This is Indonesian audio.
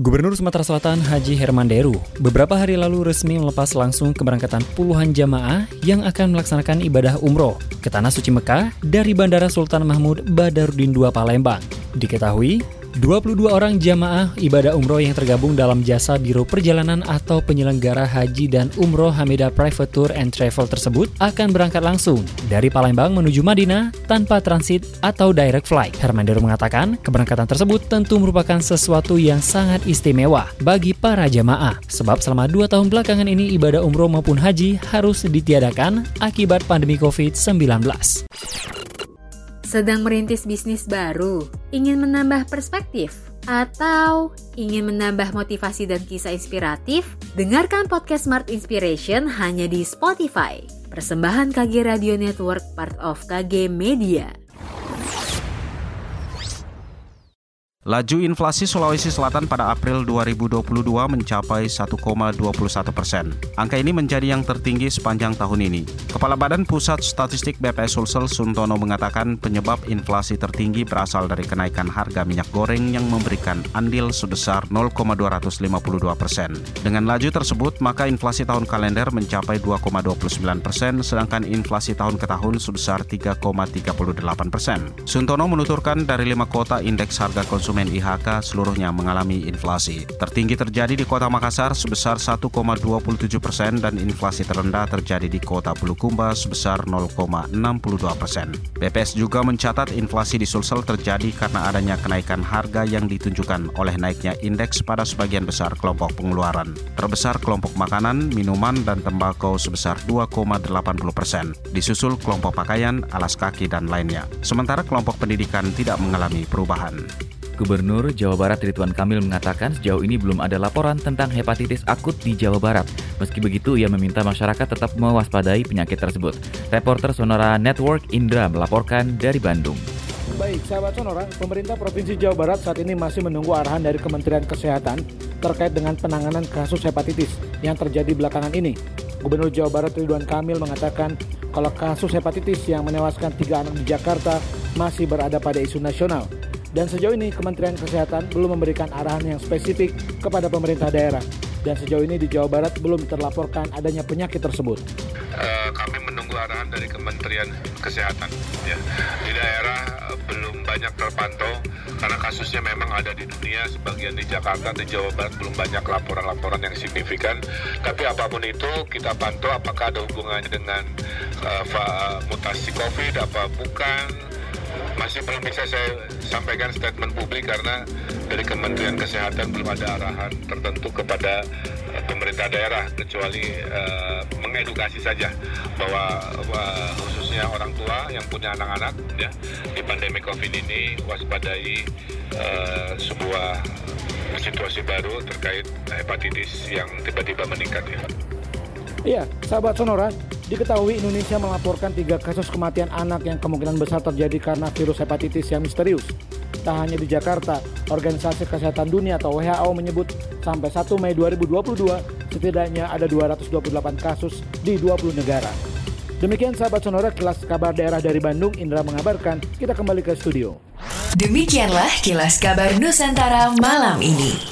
Gubernur Sumatera Selatan Haji Herman Deru beberapa hari lalu resmi melepas langsung keberangkatan puluhan jamaah yang akan melaksanakan ibadah umroh ke Tanah Suci Mekah dari Bandara Sultan Mahmud Badarudin II Palembang. Diketahui, 22 orang jamaah ibadah umroh yang tergabung dalam jasa Biro Perjalanan atau penyelenggara haji dan umroh Hamida Private Tour and Travel tersebut akan berangkat langsung dari Palembang menuju Madinah tanpa transit atau direct flight. Hermanderu mengatakan keberangkatan tersebut tentu merupakan sesuatu yang sangat istimewa bagi para jamaah sebab selama dua tahun belakangan ini ibadah umroh maupun haji harus ditiadakan akibat pandemi COVID-19 sedang merintis bisnis baru, ingin menambah perspektif, atau ingin menambah motivasi dan kisah inspiratif? Dengarkan podcast Smart Inspiration hanya di Spotify. Persembahan KG Radio Network part of KG Media. Laju inflasi Sulawesi Selatan pada April 2022 mencapai 1,21 persen. Angka ini menjadi yang tertinggi sepanjang tahun ini. Kepala Badan Pusat Statistik BPS Sulsel Suntono mengatakan penyebab inflasi tertinggi berasal dari kenaikan harga minyak goreng yang memberikan andil sebesar 0,252 persen. Dengan laju tersebut, maka inflasi tahun kalender mencapai 2,29 persen, sedangkan inflasi tahun ke tahun sebesar 3,38 persen. Suntono menuturkan dari lima kota indeks harga konsumsi konsumen IHK seluruhnya mengalami inflasi. Tertinggi terjadi di kota Makassar sebesar 1,27 persen dan inflasi terendah terjadi di kota Bulukumba sebesar 0,62 persen. BPS juga mencatat inflasi di Sulsel terjadi karena adanya kenaikan harga yang ditunjukkan oleh naiknya indeks pada sebagian besar kelompok pengeluaran. Terbesar kelompok makanan, minuman, dan tembakau sebesar 2,80 persen. Disusul kelompok pakaian, alas kaki, dan lainnya. Sementara kelompok pendidikan tidak mengalami perubahan. Gubernur Jawa Barat Ridwan Kamil mengatakan sejauh ini belum ada laporan tentang hepatitis akut di Jawa Barat. Meski begitu, ia meminta masyarakat tetap mewaspadai penyakit tersebut. Reporter Sonora Network Indra melaporkan dari Bandung. Baik, sahabat Sonora, pemerintah Provinsi Jawa Barat saat ini masih menunggu arahan dari Kementerian Kesehatan terkait dengan penanganan kasus hepatitis yang terjadi belakangan ini. Gubernur Jawa Barat Ridwan Kamil mengatakan kalau kasus hepatitis yang menewaskan tiga anak di Jakarta masih berada pada isu nasional dan sejauh ini Kementerian Kesehatan belum memberikan arahan yang spesifik kepada pemerintah daerah. Dan sejauh ini di Jawa Barat belum terlaporkan adanya penyakit tersebut. Uh, kami menunggu arahan dari Kementerian Kesehatan. Ya. Di daerah uh, belum banyak terpantau karena kasusnya memang ada di dunia, sebagian di Jakarta, di Jawa Barat belum banyak laporan-laporan yang signifikan. Tapi apa pun itu kita pantau apakah ada hubungannya dengan uh, mutasi COVID apa bukan masih belum bisa saya sampaikan statement publik karena dari Kementerian Kesehatan belum ada arahan tertentu kepada uh, pemerintah daerah kecuali uh, mengedukasi saja bahwa uh, khususnya orang tua yang punya anak-anak ya di pandemi Covid ini waspadai uh, sebuah situasi baru terkait hepatitis yang tiba-tiba meningkat ya. Iya, sahabat Sonora, Diketahui Indonesia melaporkan tiga kasus kematian anak yang kemungkinan besar terjadi karena virus hepatitis yang misterius. Tak hanya di Jakarta, Organisasi Kesehatan Dunia atau WHO menyebut sampai 1 Mei 2022 setidaknya ada 228 kasus di 20 negara. Demikian sahabat sonora kelas kabar daerah dari Bandung, Indra mengabarkan, kita kembali ke studio. Demikianlah kilas kabar Nusantara malam ini.